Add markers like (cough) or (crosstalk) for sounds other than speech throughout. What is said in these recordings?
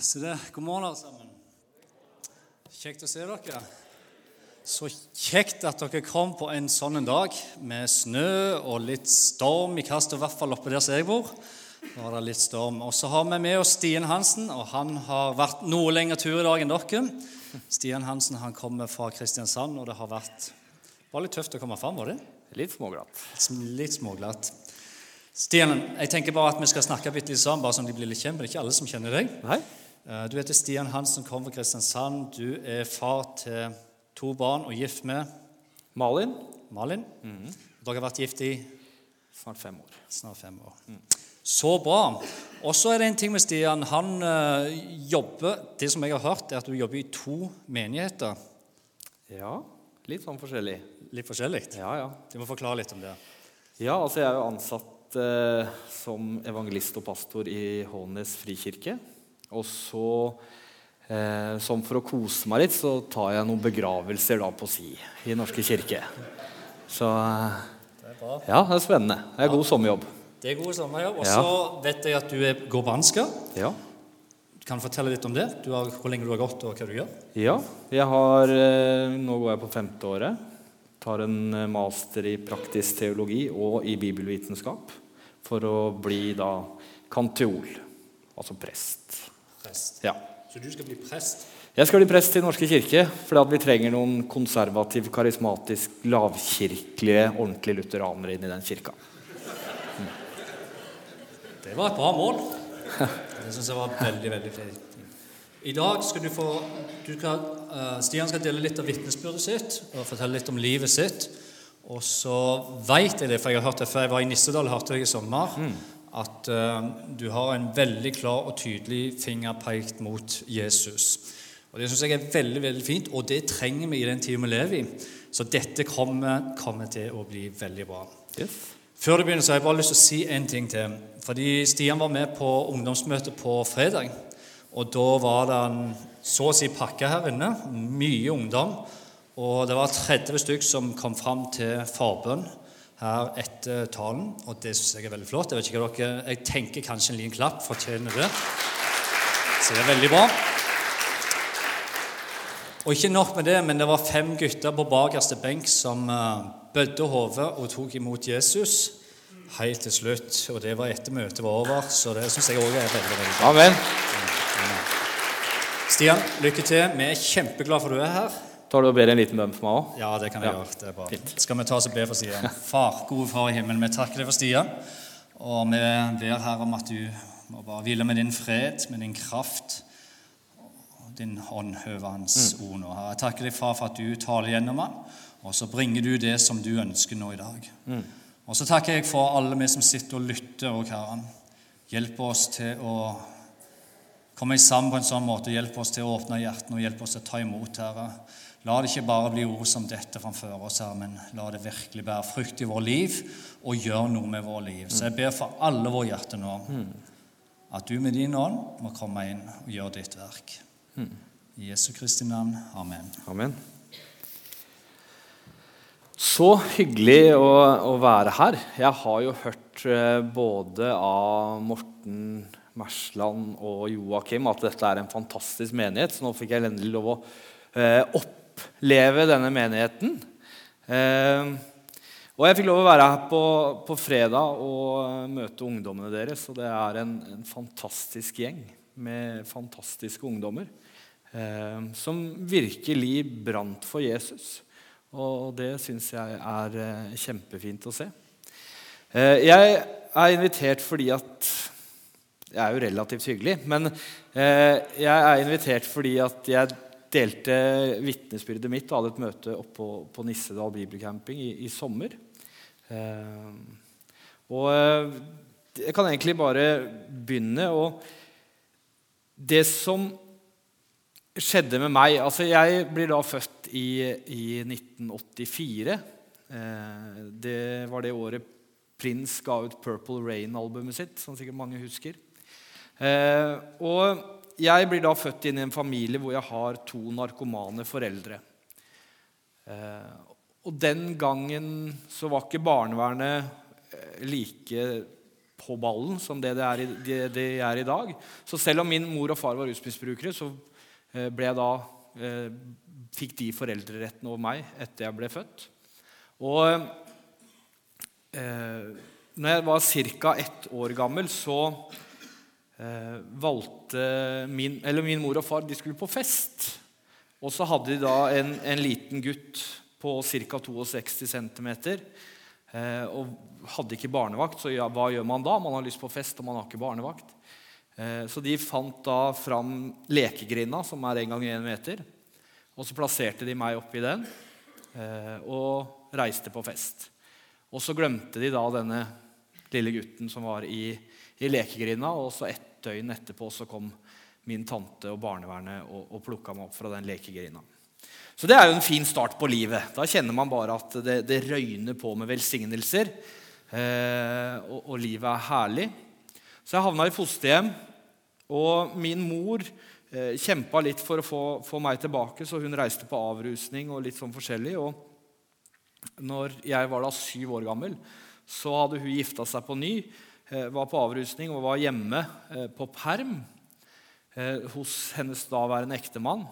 Så det, God morgen, alle sammen. Kjekt å se dere. Så kjekt at dere kom på en sånn en dag med snø og litt storm i kastet, i hvert fall oppe der som jeg bor. Da var det litt storm. Og så har vi med oss Stian Hansen, og han har vært noe lengre tur i dag enn dere. Stian Hansen han kommer fra Kristiansand, og det har vært var litt tøft å komme fram, var det? Litt småglatt. Litt småglatt. Stian, jeg tenker bare at vi skal snakke bitte litt sammen, bare så de blir litt kjent. Men det er ikke alle som kjenner deg. Nei? Eh, Du heter Stian Hansen, kommer fra Kristiansand. Du er far til to barn og gift med Malin? Malin. Dere har vært gift i Snart fem år. snart fem år. Så bra. Og så er det en ting med Stian. Han eh, jobber Det som jeg har hørt, er at du jobber i to menigheter. Ja, litt sånn forskjellig. Litt forskjellig. Ja, ja. Du må forklare litt om det. Ja, altså jeg er jo ansatt eh, som evangelist og pastor i Hånes frikirke. Og så, eh, som for å kose meg litt, så tar jeg noen begravelser da på si i Norske kirke. Så Det er bra. ja, det er spennende. Det er god sommerjobb. Det er god sommerjobb. Og Ja. så vet jeg at du er, går på Ansgar. Ja. Du kan fortelle litt om det. Du har, hvor lenge du har gått, og hva du gjør. Ja, jeg har eh, Nå går jeg på femte året. Tar en eh, master i praktisk teologi og i bibelvitenskap for å bli da kantiol, altså prest. Prest. Ja. Så du skal bli prest? Jeg skal bli prest i Norske kirke fordi vi trenger noen konservativ, karismatisk, lavkirkelige, ordentlige lutheranere inn i den kirka. Det var et bra mål. Det syns jeg var veldig, veldig fint. I dag skal du få du skal, uh, Stian skal dele litt av vitnesbyrdet sitt og fortelle litt om livet sitt. Og så veit jeg det, for jeg har hørt det før jeg var i Nissedal og hørte deg i sommer, at eh, du har en veldig klar og tydelig finger pekt mot Jesus. Og Det syns jeg er veldig veldig fint, og det trenger vi i den tida vi lever i. Så dette kommer, kommer til å bli veldig bra. Yes. Før du begynner, så har jeg bare lyst til å si en ting til. Fordi Stian var med på ungdomsmøtet på fredag. Og da var det en så å si pakke her inne. Mye ungdom. Og det var 30 stykk som kom fram til forbønn her etter talen. Og det syns jeg er veldig flott. Jeg vet ikke hva dere, jeg tenker kanskje en liten klapp fortjener det. Så det er veldig bra. Og ikke nok med det, men det var fem gutter på bakerste benk som uh, bødde hodet og tok imot Jesus helt til slutt. Og det var etter møtet var over, så det syns jeg òg er veldig veldig bra. Amen. Stian, lykke til. Vi er kjempeglade for at du er her. Tar du og ber en liten bønn for meg òg? Ja, det kan jeg Ja. gjøre. Det er bra. Fint. Skal vi ta oss og be for Stian? Far, gode far i himmelen, vi takker deg for Stian. Og vi ber her om at du må bare hvile med din fred, med din kraft og din hånd over hans ord nå. Herre, Jeg takker deg, far, for at du taler gjennom han, og så bringer du det som du ønsker nå i dag. Og så takker jeg for alle vi som sitter og lytter òg, Herre. Hjelp oss til å komme sammen på en sånn måte. Hjelp oss til å åpne hjertene og hjelp oss til å ta imot, Herre. La det ikke bare bli ord som dette framfor oss, Herre, men la det virkelig bære frukt i vår liv og gjøre noe med vår liv. Så jeg ber for alle våre hjerter nå at du med din ånd må komme inn og gjøre ditt verk. I Jesu Kristi navn. Amen. Amen. Så hyggelig å, å være her. Jeg har jo hørt eh, både av Morten Mersland og Joakim at dette er en fantastisk menighet, så nå fikk jeg endelig lov å eh, oppleve denne menigheten. Eh, og jeg fikk lov å være her på, på fredag og eh, møte ungdommene deres. Og det er en, en fantastisk gjeng med fantastiske ungdommer eh, som virkelig brant for Jesus. Og det syns jeg er eh, kjempefint å se. Eh, jeg er invitert fordi at Jeg er jo relativt hyggelig, men eh, jeg er invitert fordi at jeg delte vitnesbyrdet mitt og hadde et møte oppe på, på Nissedal bibelcamping i, i sommer. Eh, og eh, jeg kan egentlig bare begynne. Og det som skjedde med meg altså Jeg blir da født i, i 1984. Eh, det var det året Prince ga ut Purple Rain-albumet sitt, som sikkert mange husker. Eh, og jeg blir da født inn i en familie hvor jeg har to narkomane foreldre. Eh, og den gangen så var ikke barnevernet eh, like på ballen som det det er, i, det, det er i dag. Så selv om min mor og far var rusmisbrukere, så ble jeg da, fikk de foreldreretten over meg etter jeg ble født. Og eh, når jeg var ca. ett år gammel, så valgte min, eller min, mor og far de skulle på fest. Og så hadde de da en, en liten gutt på ca. 62 cm. Eh, og hadde ikke barnevakt, så ja, hva gjør man da? Man har lyst på fest, og man har ikke barnevakt. Eh, så de fant da fram lekegrinda, som er en gang én meter. Og så plasserte de meg oppi den eh, og reiste på fest. Og så glemte de da denne lille gutten som var i, i lekegrinda, og så ett døgn etterpå så kom min tante og barnevernet og, og plukka meg opp fra den lekegrinda. Så det er jo en fin start på livet. Da kjenner man bare at det, det røyner på med velsignelser. Eh, og, og, livet er herlig. Så jeg havna i fosterhjem. Og min mor eh, kjempa litt for å få, få, meg tilbake, så hun reiste på avrusning og litt sånn forskjellig. Og når jeg var da syv år gammel, så hadde hun gifta seg på ny, var på avrusning og var hjemme eh, på perm eh, hos hennes daværende ektemann.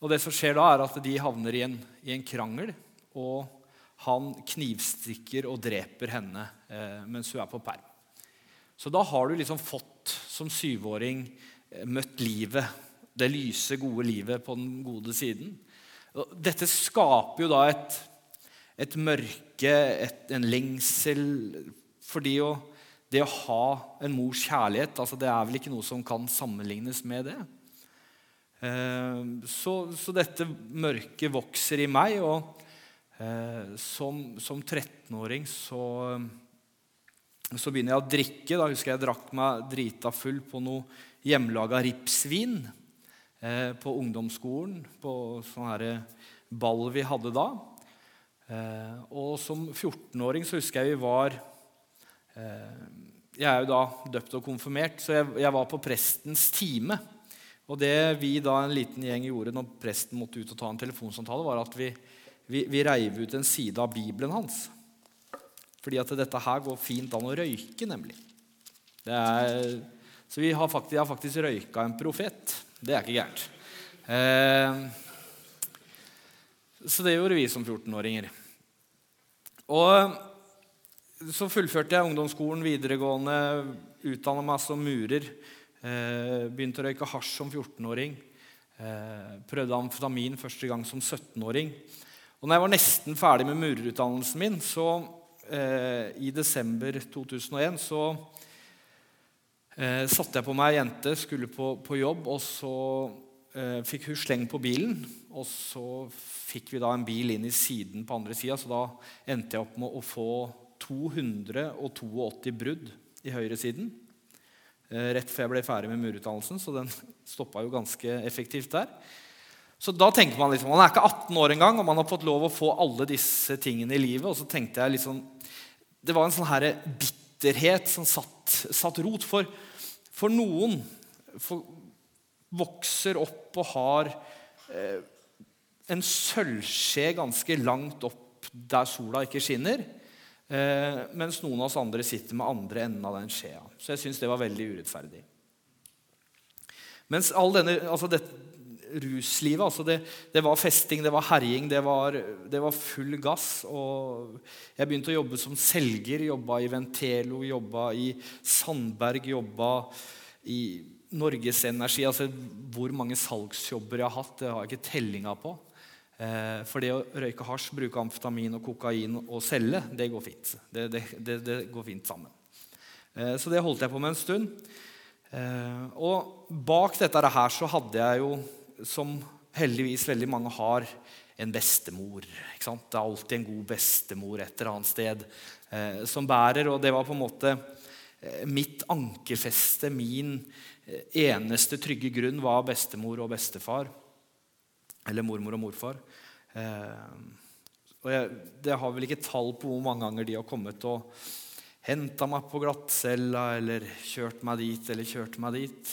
Og det som skjer da, er at de havner i en, i en krangel, og han knivstikker og dreper henne eh, mens hun er på perm. Så da har du liksom fått som syvåring eh, møtt livet, det lyse, gode livet på den gode siden. Dette skaper jo da et, et mørke, et, en lengsel fordi å, det å ha en mors kjærlighet altså Det er vel ikke noe som kan sammenlignes med det. Eh, så, så, dette mørket vokser i meg, og eh, som, som 13-åring så, så, begynner jeg å drikke. Da husker jeg jeg drakk meg drita full på noe hjemmelaga ripsvin eh, på ungdomsskolen. På sånn ball vi hadde da. og som 14-åring så husker jeg vi var Jeg er jo da døpt og konfirmert, så jeg, jeg var på prestens time. Og det vi da en liten gjeng gjorde når presten måtte ut og ta en telefonsamtale, var at vi, vi, vi reiv ut en side av Bibelen hans. Fordi at dette her går fint an å røyke, nemlig. Er, så vi har faktisk, jeg har faktisk røyka en profet. Det er ikke gærent. Eh, så det gjorde vi som 14-åringer. Og så fullførte jeg ungdomsskolen, videregående, utdanna meg som murer. Eh, begynte å røyke hasj som 14-åring. Eh, prøvde amfetamin første gang som 17-åring. Og når jeg var nesten ferdig med murerutdannelsen min, så eh, i desember 2001 så satte jeg på meg ei jente, skulle på, på, jobb, og så fikk hun sleng på bilen. Og så fikk vi da en bil inn i siden på andre sida, så da endte jeg opp med å få 282 brudd i høyresiden. Eh, rett før jeg ble ferdig med murutdannelsen, så den (laughs) stoppa jo ganske effektivt der. Så da tenker Man liksom, man er ikke 18 år engang, og man har fått lov å få alle disse tingene i livet. Og så tenkte jeg liksom, Det var en sånn her bitterhet som satt, satt rot. For, for noen for, vokser opp og har eh, en sølvskje ganske langt opp der sola ikke skinner. Eh, mens noen av oss andre sitter med andre enden av den skjea. Så jeg syns det var veldig urettferdig. Mens all denne, altså det, ruslivet altså det, det, var festing, det var herjing, det var, det var, full gass. Og jeg begynte å jobbe som selger. Jobba i Ventelo, jobba i Sandberg, jobba i Norges Energi. Altså hvor mange salgsjobber jeg har hatt, det har jeg ikke tellinga på. Eh, for det å røyke hasj, bruke amfetamin og kokain og selge, det går fint. Det, det, det, det går fint sammen. Eh, så det holdt jeg på med en stund. Eh, og bak dette her så hadde jeg jo, som heldigvis veldig mange har, en bestemor. Det er alltid en god bestemor et eller annet sted som bærer. Og det var på en måte mitt ankerfeste, min eneste trygge grunn var bestemor og bestefar. Eller mormor og morfar. Eh, og jeg, det har vel ikke tall på hvor mange ganger de har kommet og henta meg på glattcella eller kjørt meg dit eller kjørt meg dit.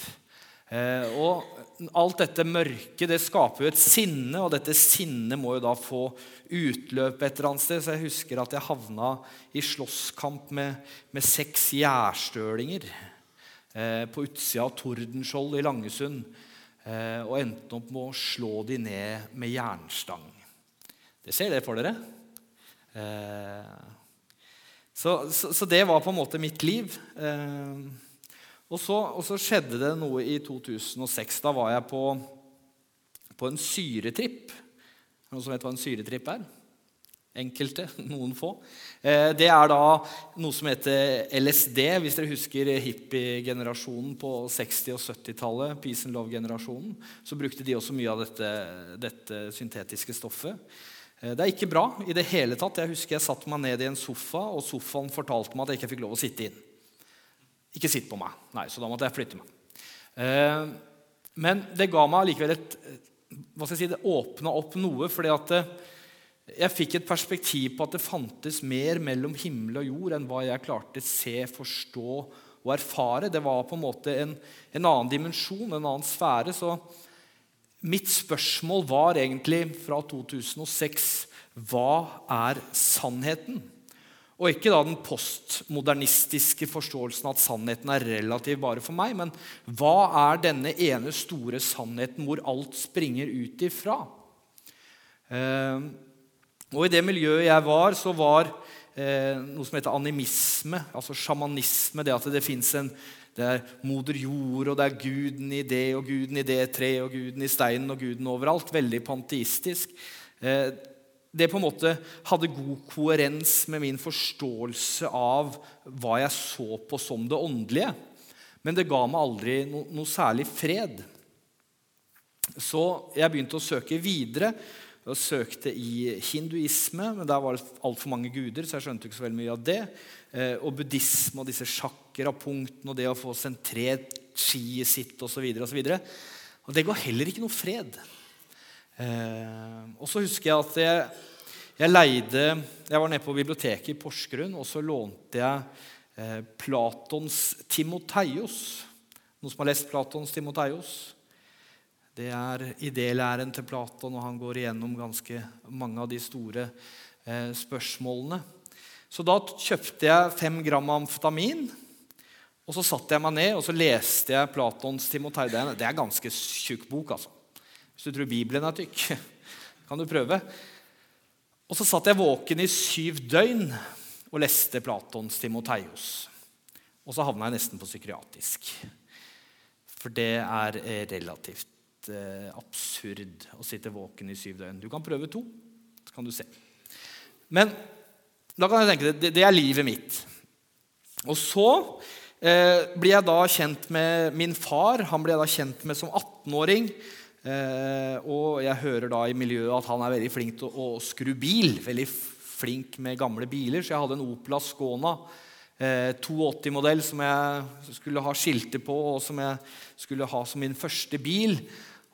Eh, og alt dette mørket det skaper jo et sinne, og dette sinnet må jo da få utløp et eller annet sted. Så jeg husker at jeg havna i slåsskamp med, med seks gjærstølinger eh, på utsida av Tordenskjold i Langesund. Eh, og endte opp med å slå de ned med jernstang. Det ser dere for dere. Eh, så, så, så, det var på en måte mitt liv. Eh, og, så, og, så, skjedde det noe i 2006. Da var jeg på, på en syretripp. Noen som vet hva en syretripp er? Enkelte, (laughs) noen få. Eh, det er da noe som heter LSD, hvis dere husker hippie-generasjonen på 60- og 70-tallet. Peace and love-generasjonen. Så brukte de også mye av dette, dette syntetiske stoffet. Eh, det er ikke bra i det hele tatt. Jeg husker jeg satte meg ned i en sofa, og sofaen fortalte meg at jeg ikke fikk lov å sitte inn. Ikke sitt på meg. Nei, Så da måtte jeg flytte meg. Eh, men det ga meg likevel et hva skal jeg si, Det åpna opp noe, fordi at jeg fikk et perspektiv på at det fantes mer mellom himmel og jord enn hva jeg klarte se, forstå og erfare. Det var på en måte en, en annen dimensjon, en annen sfære. så Mitt spørsmål var egentlig fra 2006 hva er sannheten? Og ikke da den postmodernistiske forståelsen at sannheten er relativ bare for meg, men hva er denne ene store sannheten hvor alt springer ut ifra? Eh, og i det miljøet jeg var, så var eh, noe som heter animisme, altså sjamanisme, det at det fins en det er moder jord, og det er guden i det og guden i det treet og guden i steinen og guden overalt. Veldig panteistisk. Eh, det på en måte hadde god koherens med min forståelse av hva jeg så på som det åndelige. Men det ga meg aldri no, noe særlig fred. Så jeg begynte å søke videre og søkte i hinduisme, men der var det altfor mange guder, så jeg skjønte ikke så veldig mye av det. Eh, og buddhisme og disse sjakra-punktene og det å få sentrert skiet sitt osv. Og, så og, og det ga heller ikke noe fred. Eh, og så husker jeg at jeg, jeg leide Jeg var nede på biblioteket i Porsgrunn, og så lånte jeg eh, Platons Timoteios. Noen som har lest Platons Timoteios? Det er idélæren til Platon, og han går igjennom ganske mange av de store eh, spørsmålene. Så da kjøpte jeg fem gram amfetamin. Og så satte jeg meg ned og så leste jeg Platons Timotei. Det er en ganske tjukk bok. altså. Hvis du tror Bibelen er tykk, (laughs) kan du prøve. Og så satt jeg våken i syv døgn og leste Platons Timoteios. Og så havna jeg nesten på psykiatrisk. For det er eh, eh, absurd å sitte våken i syv døgn. Du kan prøve to, så kan du se. Men da kan jeg tenke det, det er livet mitt. Og så eh, blir jeg da kjent med min far. Han blir jeg da kjent med som 18-åring. Eh, og jeg hører da i miljøet at han er veldig flink til å, å skru bil. Veldig flink med gamle biler. Så jeg hadde en Opel Skåna. Eh, 82-modell som jeg skulle ha skilte på, og som jeg skulle ha som min første bil.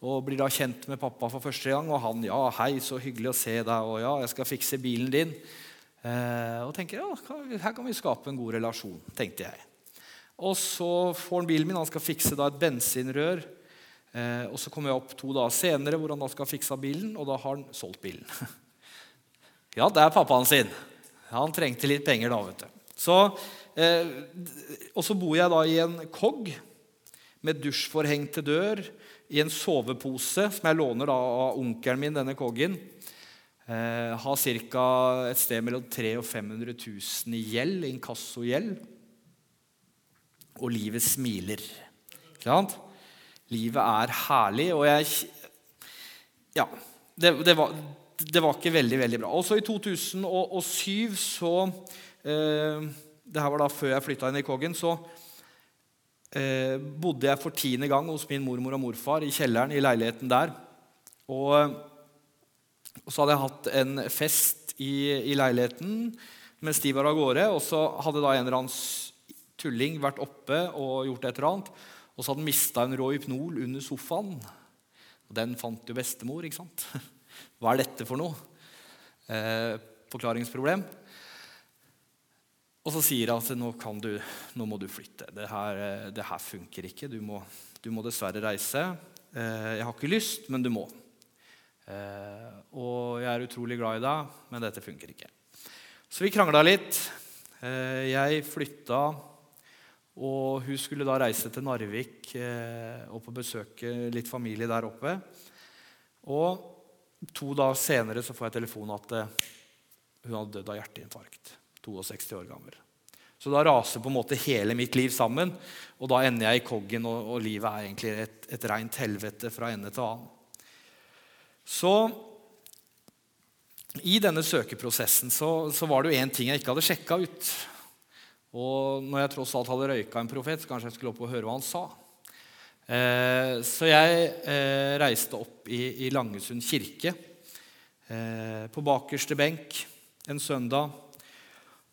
Og blir da kjent med pappa for første gang, og han ja, hei, så hyggelig å se deg. Og ja, jeg skal fikse bilen din. Eh, og tenker ja, her kan vi skape en god relasjon, tenkte jeg. Og så får han bilen min, han skal fikse da et bensinrør. Eh, og så kommer jeg opp to dager senere hvor han da skal fikse bilen, og da har han solgt bilen. (laughs) ja, det er pappaen sin. Han trengte litt penger da, vet du. Så, eh, og så bor jeg da i en kogg med dusjforheng til dør, i en sovepose som jeg låner av onkelen min, denne koggen. Eh, har ca. et sted mellom 300 og 500 000 i gjeld, inkassogjeld. Og livet smiler. Ikke sant? Livet er herlig, og jeg Ja. Det, det, var, det var, ikke veldig, veldig bra. Også i 2007 så eh, Det her var da før jeg flytta inn i Koggen. Så eh, bodde jeg for tiende gang hos min mormor og morfar i kjelleren i leiligheten der. Og og så hadde jeg hatt en fest i, i leiligheten mens de var av gårde. Og så hadde da en eller annen tulling vært oppe og gjort et eller annet. Og så hadde han mista en rå Hypnol under sofaen. Og den fant jo bestemor. ikke sant? (laughs) Hva er dette for noe? Eh, forklaringsproblem. Og så sier han at nå, du, nå må du flytte. Det her, eh, det her funker ikke. Du må, du må, dessverre reise. Eh, jeg har ikke lyst, men du må. Eh, og jeg er utrolig glad i deg, men dette funker ikke. Så vi krangla litt. Jeg flytta, og hun skulle da reise til Narvik og på besøke litt familie der oppe. Og to dager senere så får jeg telefon at hun hadde dødd av hjerteinfarkt. 62 år gammel. Så da raser på en måte hele mitt liv sammen, og da ender jeg i koggen, og, og livet er egentlig et, et rent helvete fra ende til annen. Så i denne søkeprosessen så, så var det jo én ting jeg ikke hadde sjekka ut. Og når jeg tross alt hadde røyka en profet, så kanskje jeg skulle opp og høre hva han sa. Eh, så jeg eh, reiste opp i, i Langesund kirke, eh, på bakerste benk en søndag.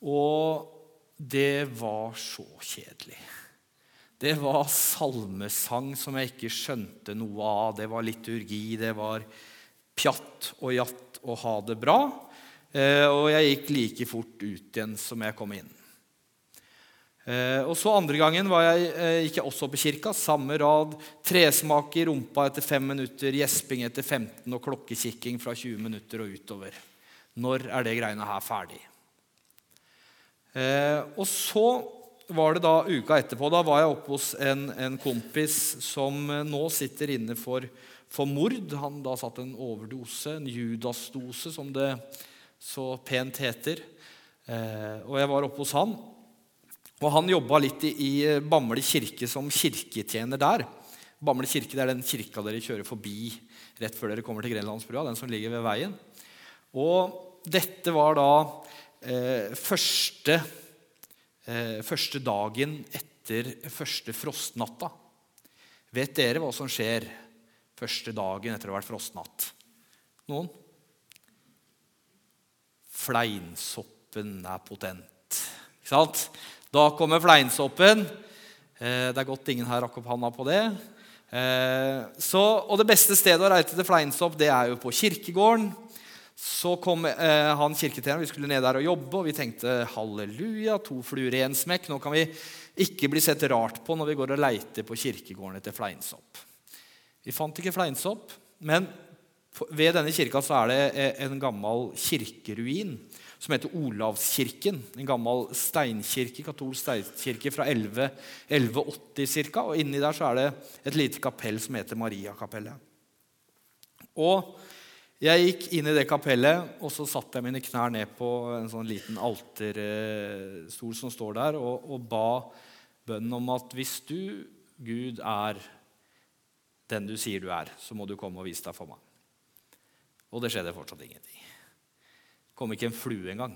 Og det var så kjedelig. Det var salmesang som jeg ikke skjønte noe av. Det var liturgi, det var pjatt og jatt og ha det bra. Eh, og jeg gikk like fort ut igjen som jeg kom inn. Eh, og så Andre gangen var jeg, eh, gikk jeg også på kirka. Samme rad. Tresmak i rumpa etter fem minutter, gjesping etter 15 og klokkekikking fra 20 minutter og utover. Når er det greiene her ferdig? Eh, og så var det da uka etterpå. Da var jeg oppe hos en, en kompis som eh, nå sitter inne for, for mord. Han da satt en overdose, en Judas-dose, som det så pent heter. Eh, og jeg var oppe hos han. Og han jobba litt i, i Bamble kirke som kirketjener der. Bamble kirke det er den kirka dere kjører forbi rett før dere kommer til Grenlandsbrua. Den som ligger ved veien. Og dette var da eh, første, eh, første dagen etter første frostnatta. Vet dere hva som skjer første dagen etter å ha vært frostnatt? Noen? Fleinsoppen er potent. Ikke sant? Da kommer fleinsoppen. Eh, det er godt ingen her rakk opp handa på det. Eh, så, og Det beste stedet å reite til fleinsopp det er jo på kirkegården. Så kom eh, han kirketjeneren, vi skulle ned der og jobbe, og vi tenkte halleluja, to fluer i én smekk. Nå kan vi ikke bli sett rart på når vi går og leiter på kirkegården etter fleinsopp. Vi fant ikke fleinsopp, men ved denne kirka så er det eh, en gammel kirkeruin som heter Olavskirken. En gammel steinkirke, katolsk steinkirke fra 11, 1180 ca. Og inni der så er det et lite kapell som heter Mariakapellet. Og jeg gikk inn i det kapellet, og så satte jeg mine knær ned på en sånn liten alterstol som står der, og, og ba bønnen om at hvis du, Gud, er den du sier du er, så må du komme og vise deg for meg. Og det skjedde fortsatt ingenting. Det Kom ikke en flue engang.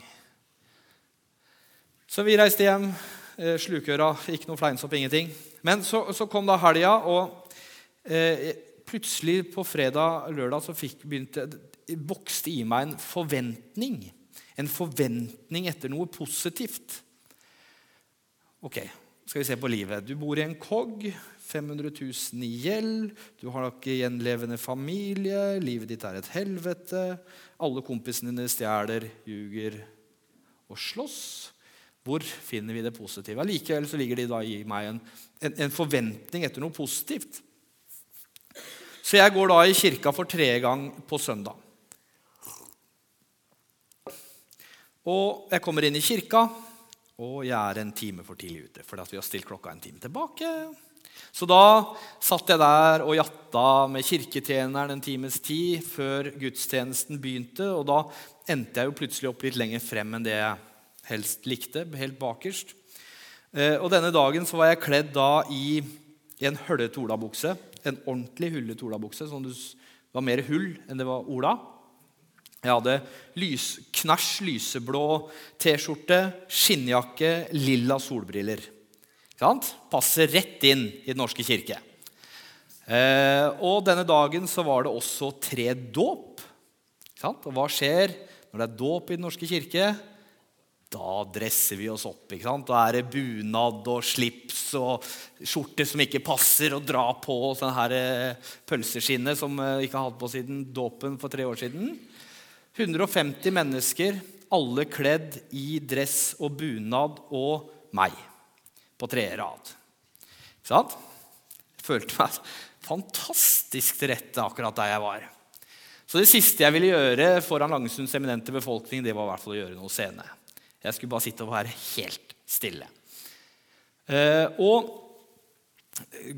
Så vi reiste hjem. Eh, slukøra, ikke noe fleinsopp, ingenting. Men så, så kom da helga, og eh, plutselig på fredag-lørdag så fikk, begynte, vokste i meg en forventning. En forventning etter noe positivt. Ok, skal vi se på livet. Du bor i en kogg. 500 000 i gjeld. Du har ikke gjenlevende familie. Livet ditt er et helvete. Alle kompisene dine stjeler, ljuger og slåss. Hvor finner vi det positive? Likevel så ligger det da i meg en, en, en forventning etter noe positivt. Så jeg går da i kirka for tredje gang på søndag. Og jeg kommer inn i kirka, og jeg er en time for tidlig ute. Fordi vi har stilt klokka en time tilbake. Så da satt jeg der og jatta med kirketjeneren en times tid før gudstjenesten begynte. Og da endte jeg jo plutselig opp litt lenger frem enn det jeg helst likte. Helt bakerst. Eh, og denne dagen så var jeg kledd da i en høllete olabukse en ordentlig hullet olabukse. Sånn det var mer hull enn det var ola. Jeg hadde lys, knæsj lyseblå T-skjorte, skinnjakke, lilla solbriller. Passer rett inn i Den norske kirke. Eh, og denne dagen så var det også tre dåp. Og hva skjer når det er dåp i Den norske kirke? Da dresser vi oss opp. ikke sant? Da er det bunad og slips og skjorte som ikke passer, og dra på og sånn her pølseskinne pølseskinnet som vi ikke har hatt på siden dåpen for tre år siden. 150 mennesker, alle kledd i dress og bunad, og meg på tredje rad. Ikke sant? Jeg følte meg fantastisk til rette akkurat der jeg var. Så det siste jeg ville gjøre foran Langesunds eminente befolkning, det var i hvert fall å gjøre noe scene. Jeg skulle bare sitte og være helt stille. Eh, og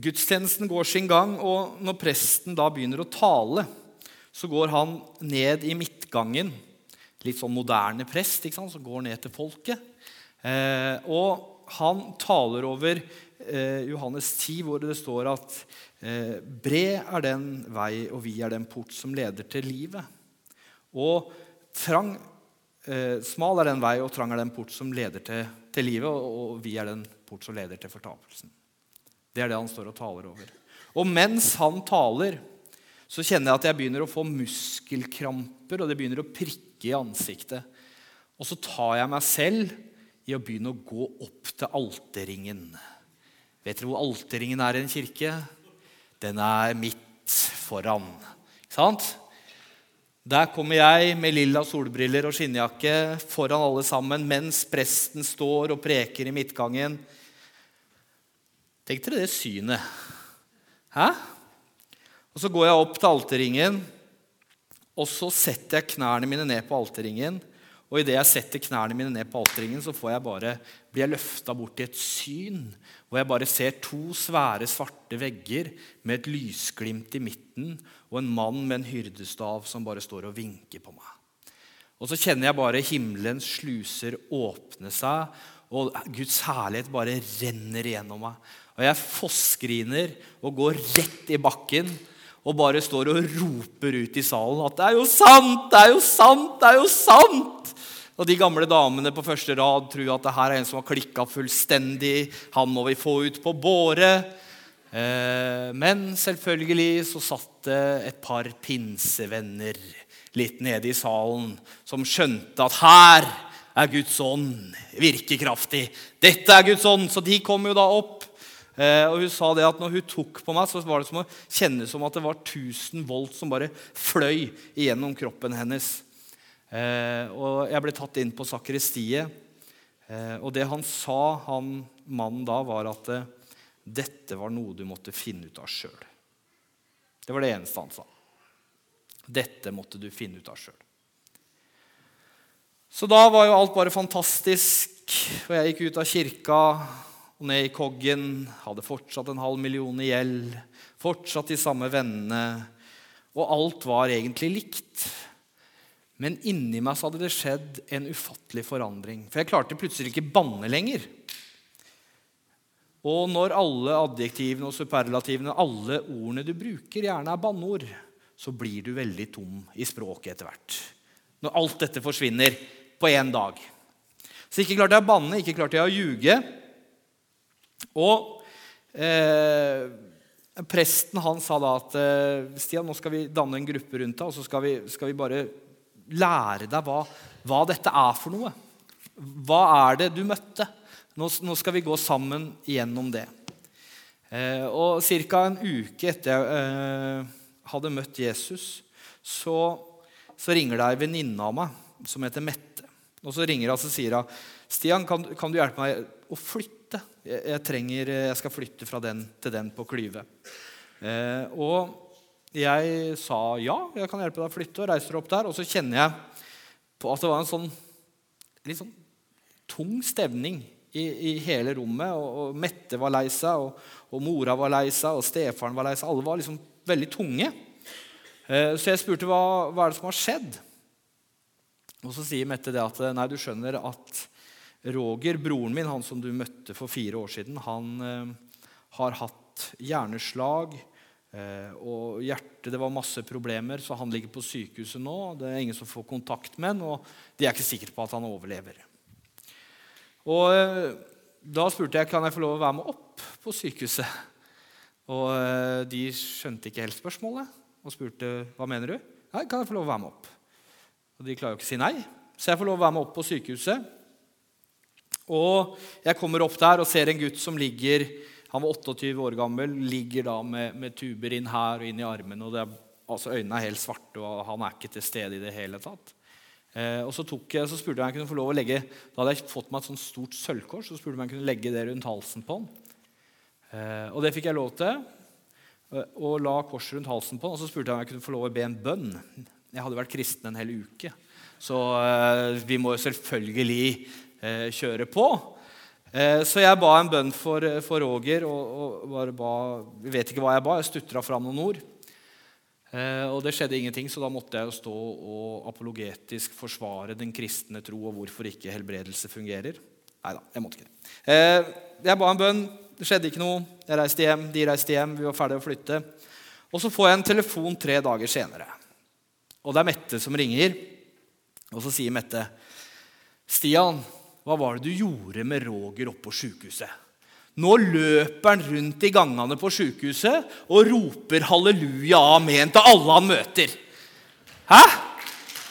Gudstjenesten går sin gang, og når presten da begynner å tale, så går han ned i midtgangen. Litt sånn moderne prest ikke sant, som går ned til folket. Eh, og han taler over eh, Johannes 10, hvor det står at bred er den vei, og vi er den port som leder til livet. Og trang, eh, smal er den vei, og trang er den port som leder til, til livet, og, og vi er den port som leder til fortapelsen. Det er det han står og taler over. Og mens han taler, så kjenner jeg at jeg begynner å få muskelkramper, og det begynner å prikke i ansiktet. Og så tar jeg meg selv i å begynne å gå opp til alterringen. Vet dere hvor alterringen er i en kirke? Den er midt foran. Ikke sant? Der kommer jeg med lilla solbriller og skinnjakke foran alle sammen mens presten står og preker i midtgangen. Tenk dere det synet. Hæ? Og Så går jeg opp til alterringen, og så setter jeg knærne mine ned på alterringen. Og idet jeg setter knærne mine ned på alterringen, så jeg bare, blir jeg løfta bort til et syn hvor jeg bare ser to svære, svarte vegger med et lysglimt i midten og en mann med en hyrdestav som bare står og vinker på meg. Og så kjenner jeg bare himmelens sluser åpne seg, og Guds herlighet bare renner igjennom meg. Og jeg fossgriner og går rett i bakken og bare står og roper ut i salen at 'det er jo sant! Det er jo sant! Det er jo sant!' Og de gamle damene på første rad tror at det her er en som har klikka fullstendig. Han må vi få ut på båre. Eh, men selvfølgelig så satt det et par pinsevenner litt nede i salen som skjønte at her er Guds ånd virkekraftig. Dette er Guds ånd. Så de kom jo da opp Eh, og Hun sa det at når hun tok på meg, så var det som å kjenne som at det var 1000 volt som bare fløy igjennom kroppen hennes. Eh, og Jeg ble tatt inn på sakristiet. Eh, og det han sa, han mannen da, var at dette var noe du måtte finne ut av sjøl. Det var det eneste han sa. Dette måtte du finne ut av sjøl. Så da var jo alt bare fantastisk. Og jeg gikk ut av kirka og ned i koggen. Hadde fortsatt en halv million i gjeld. Fortsatt de samme vennene. Og alt var egentlig likt. Men inni meg så hadde det skjedd en ufattelig forandring. For jeg klarte plutselig ikke banne lenger. Og når alle adjektivene og superlativene, alle ordene du bruker, gjerne er banneord, så blir du veldig tom i språket etter hvert. Når alt dette forsvinner på én dag. Så ikke klarte jeg å banne, ikke klarte jeg å ljuge. Og eh, presten han sa da at eh, Stian, nå skal vi danne en gruppe rundt deg, og så skal vi, skal vi bare lære deg hva, hva, dette er for noe. Hva er det du møtte? Nå, nå skal vi gå sammen gjennom det. Eh, og Ca. en uke etter jeg eh, hadde møtt Jesus, så, så ringer det ei venninne av meg som heter Mette. Og så ringer hun og sier hun, Stian, kan, kan du hjelpe meg å flytte? Jeg, jeg, trenger, jeg skal flytte fra den til den på Klyve. Eh, og jeg sa ja, jeg kan hjelpe deg å flytte, og reiser opp der. Og så kjenner jeg på at det var en sånn litt sånn tung stevning i, i hele rommet. Og, og, Mette var lei seg, og, og, mora var lei seg, og stefaren var lei seg. Alle var liksom veldig tunge. Eh, så jeg spurte hva, hva er det som har skjedd. Og så sier Mette det at nei, du skjønner at Roger, broren min, han som du møtte for fire år siden, han eh, har hatt hjerneslag. Eh, og hjertet, Det var masse problemer, så han ligger på sykehuset nå. Det er ingen som får kontakt med han, og de er ikke sikre på at han overlever. Og eh, Da spurte jeg kan jeg få lov å være med opp på sykehuset. (laughs) Og eh, De skjønte ikke helt spørsmålet og spurte hva mener du Nei, kan jeg få lov å være med opp. Og De klarer jo ikke å si nei, så jeg får lov å være med opp på sykehuset. Og jeg kommer opp der og ser en gutt som ligger Han var 28 år gammel, ligger da med, med tuber inn her og inn i armen. og er, altså Øynene er helt svarte, og han er ikke til stede i det hele tatt. Eh, og så, jeg, så spurte jeg om jeg kunne få lov å legge Da hadde jeg fått meg et sånt stort sølvkors. Så spurte jeg om jeg kunne legge det rundt halsen på han. Eh, og det fikk jeg lov til. Eh, og la korset rundt halsen på han. Og så spurte jeg om jeg kunne få lov å be en bønn. Jeg hadde vært kristen en hel uke, så eh, vi må jo selvfølgelig eh, kjøre på. Eh, så jeg ba en bønn for, for Roger. og, og ba, Jeg vet ikke hva jeg ba. Jeg stutra fram noen ord. Eh, og det skjedde ingenting, så da måtte jeg jo stå og apologetisk forsvare den kristne tro og hvorfor ikke helbredelse fungerer. Nei da, jeg måtte ikke det. Eh, jeg ba en bønn. Det skjedde ikke noe. Jeg reiste hjem, de reiste hjem, vi var ferdige å flytte. Og så får jeg en telefon tre dager senere. Og det er Mette som ringer. Og så sier Mette, 'Stian, hva var det du gjorde med Roger oppe på sjukehuset?' Nå løper han rundt i gangene på sjukehuset og roper halleluja amen til alle han møter. Hæ?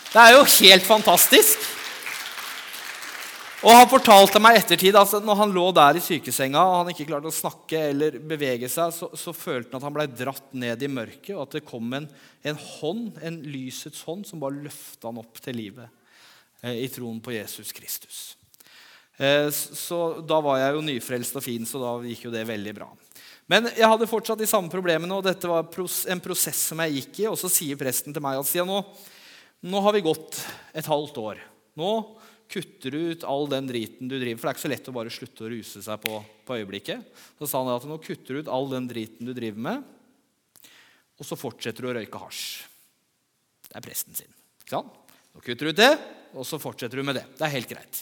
Det er jo helt fantastisk. Og Han fortalte meg ettertid at når han lå der i sykesenga og han ikke klarte å snakke eller bevege seg, så, så følte han at han ble dratt ned i mørket, og at det kom en, en hånd, en lysets hånd, som bare løfta han opp til livet eh, i troen på Jesus Kristus. Eh, så da var jeg jo nyfrelst og fin, så da gikk jo det veldig bra. Men jeg hadde fortsatt de samme problemene, og dette var en prosess som jeg gikk i. Og så sier presten til meg at siden nå, nå har vi gått et halvt år. Nå kutter du ut all den driten du driver For det er ikke så lett å bare slutte å ruse seg på, på øyeblikket. Så sa han at nå kutter du ut all den driten du driver med, og så fortsetter du å røyke hasj. Det er presten sin. Nå kutter du ut det, og så fortsetter du med det. Det er helt greit.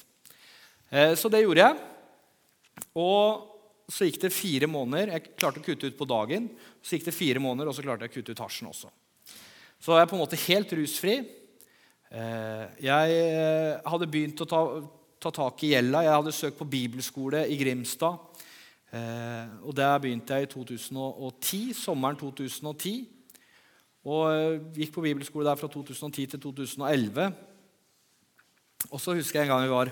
Eh, så det gjorde jeg. Og så gikk det fire måneder. Jeg klarte å kutte ut på dagen. Så gikk det fire måneder, og så klarte jeg å kutte ut hasjen også. Så jeg er på en måte helt rusfri. Eh, jeg eh, hadde begynt å ta, ta tak i gjelda. Jeg hadde søkt på bibelskole i Grimstad. Og Der begynte jeg i 2010, sommeren 2010. Og gikk på bibelskole der fra 2010 til 2011. Og så husker jeg en gang vi var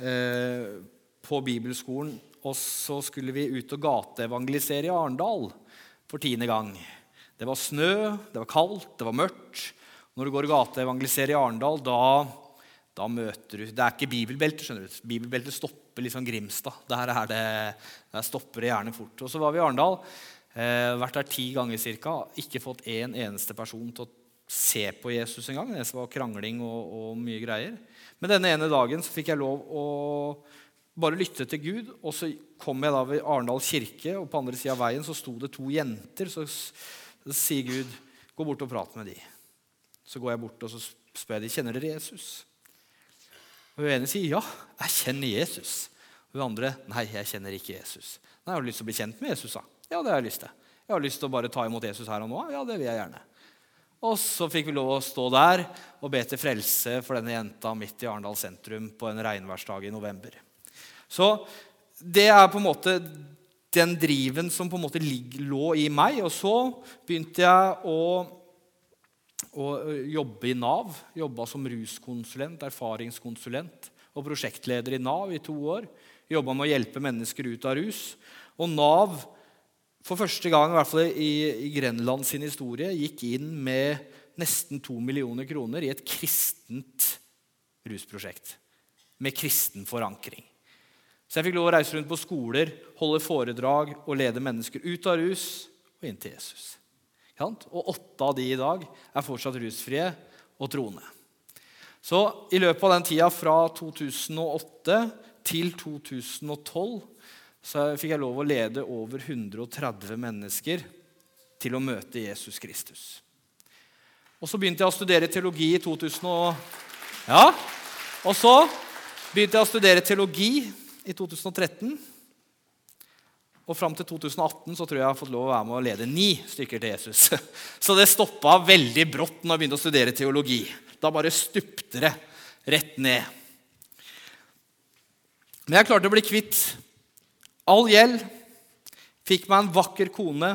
på bibelskolen, og så skulle vi ut og gateevangelisere i Arendal for tiende gang. Det var snø, det var kaldt, det var mørkt. Når du går gateevangeliserer i Arendal, da, da, møter du Det er ikke bibelbelte. skjønner du. Bibelbeltet stopper liksom Grimstad. Der, er det, der stopper det gjerne fort. Og så var vi i Arendal. Eh, vært der ti ganger ca. Ikke fått en eneste person til å se på Jesus engang. Det var krangling og, og, mye greier. Men denne ene dagen så fikk jeg lov å bare lytte til Gud. Og så kom jeg da ved Arendal kirke, og på andre sida av veien så sto det to jenter. Så, sier Gud, gå bort og prat med de. Så går jeg bort og så spør jeg de, kjenner dere Jesus. Og Hun ene sier ja, jeg kjenner Jesus. Og hun andre nei, jeg kjenner ikke Jesus. Nei, Har du lyst til å bli kjent med Jesus? da? Ja, det har jeg lyst til. Jeg har lyst til å bare ta imot Jesus her og nå. Ja, det vil jeg gjerne. Og så fikk vi lov å stå der og be til frelse for denne jenta midt i Arendal sentrum på en regnværsdag i november. Så det er på en måte den driven som på en måte lå i meg. Og så begynte jeg å å jobbe i Nav. Jobba som ruskonsulent, erfaringskonsulent og prosjektleder i Nav i to år. Jobba med å hjelpe mennesker ut av rus. Og Nav, for første gang i hvert fall i, i Grenland sin historie, gikk inn med nesten to millioner kroner i et kristent rusprosjekt. Med kristen forankring. Så jeg fikk lov å reise rundt på skoler, holde foredrag og lede mennesker ut av rus og inn til Jesus. Og åtte av de i dag er fortsatt rusfrie og troende. Så i løpet av den tida fra 2008 til 2012 så fikk jeg lov å lede over 130 mennesker til å møte Jesus Kristus. Og så begynte jeg å studere teologi i 2000 og, ja, og så begynte jeg å studere teologi i 2013. Og fram til 2018 så tror jeg jeg har fått lov å være med å lede ni stykker til Jesus. (laughs) Så det stoppa veldig brått når jeg begynte å studere teologi. Da bare stupte det rett ned. Men jeg klarte å bli kvitt all gjeld. Fikk meg en vakker kone,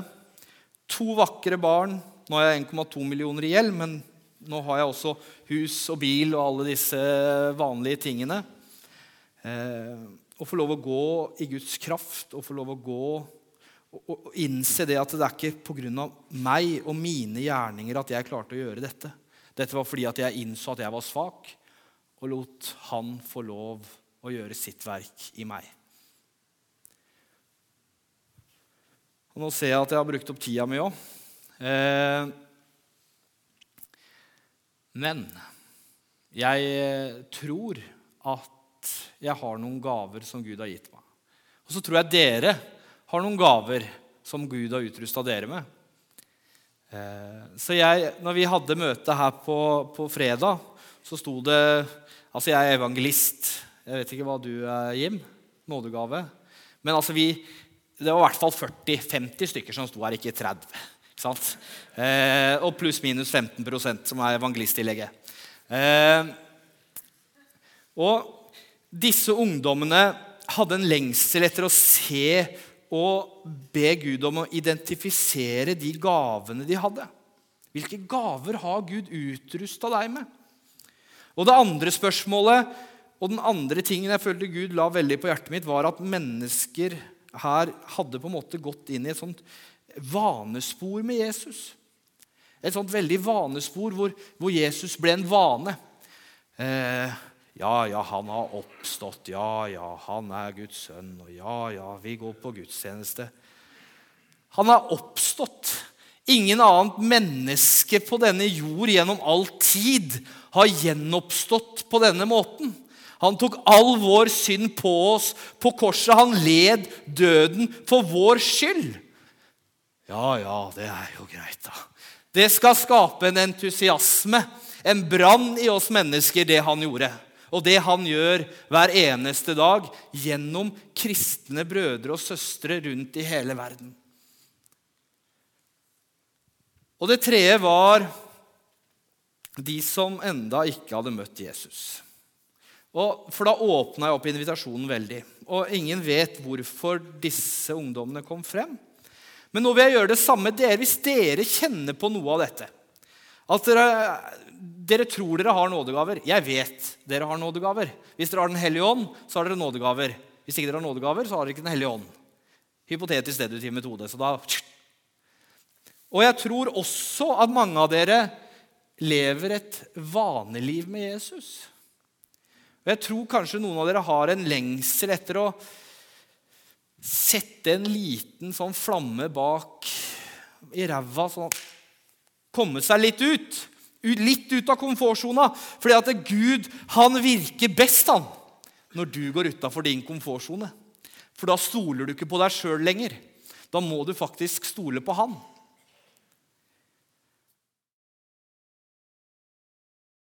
to vakre barn. Nå har jeg 1,2 millioner i gjeld, men nå har jeg også hus og bil og alle disse vanlige tingene. Eh, å få lov å gå i Guds kraft og få lov å gå og, innse det at det er ikke pga. meg og mine gjerninger at jeg klarte å gjøre dette. Dette var fordi at jeg innså at jeg var svak, og lot Han få lov å gjøre sitt verk i meg. Og Nå ser jeg at jeg har brukt opp tida mi òg. Eh, men jeg tror at jeg har noen gaver som Gud har gitt meg. Og så tror jeg dere har noen gaver som Gud har utrusta dere med. Eh, så jeg, når vi hadde møte her på, på, fredag, så sto det Altså, jeg er evangelist. Jeg vet ikke hva du er, Jim. Nådegave. Men altså, vi, det var i hvert fall 40-50 stykker som sto her, ikke 30. Ikke? Eh, og pluss-minus 15% som er evangelisttillegget. Eh, og disse ungdommene hadde en lengsel etter å se og be Gud om å identifisere de gavene de hadde. Hvilke gaver har Gud utrusta deg med? Og det andre spørsmålet og den andre tingen jeg følte Gud la veldig på hjertet mitt, var at mennesker her hadde på en måte gått inn i et sånt vanespor med Jesus. Et sånt veldig vanespor hvor, hvor Jesus ble en vane. Eh, ja, ja, han har oppstått. Ja, ja, han er Guds sønn. Og ja, ja, vi går på gudstjeneste. Han har oppstått. Ingen annet menneske på denne jord gjennom all tid har gjenoppstått på denne måten. Han tok all vår synd på oss på korset. Han led døden for vår skyld. Ja, ja, det er jo greit, da. Det skal skape en entusiasme, en brann i oss mennesker, det han gjorde. Og det han gjør hver eneste dag gjennom kristne brødre og søstre rundt i hele verden. Og det tredje var de som enda ikke hadde møtt Jesus. Og for da åpna jeg opp invitasjonen veldig. Og ingen vet hvorfor disse ungdommene kom frem. Men nå vil jeg gjøre det samme dere. Hvis dere kjenner på noe av dette At dere, dere tror dere har nådegaver Jeg vet dere har nådegaver. Hvis dere har Den hellige ånd, så har dere nådegaver. Hvis ikke dere har nådegaver, så har dere ikke Den hellige ånd. Hypotetisk deduktiv metode. Så da Og jeg tror også at mange av dere lever et vaneliv med Jesus. Og jeg tror kanskje noen av dere har en lengsel etter å sette en liten sånn flamme bak i ræva, sånn at komme seg litt ut. Litt ut av komfortsona. Fordi at Gud han virker best han, når du går utafor din komfortsone. For da stoler du ikke på deg sjøl lenger. Da må du faktisk stole på Han.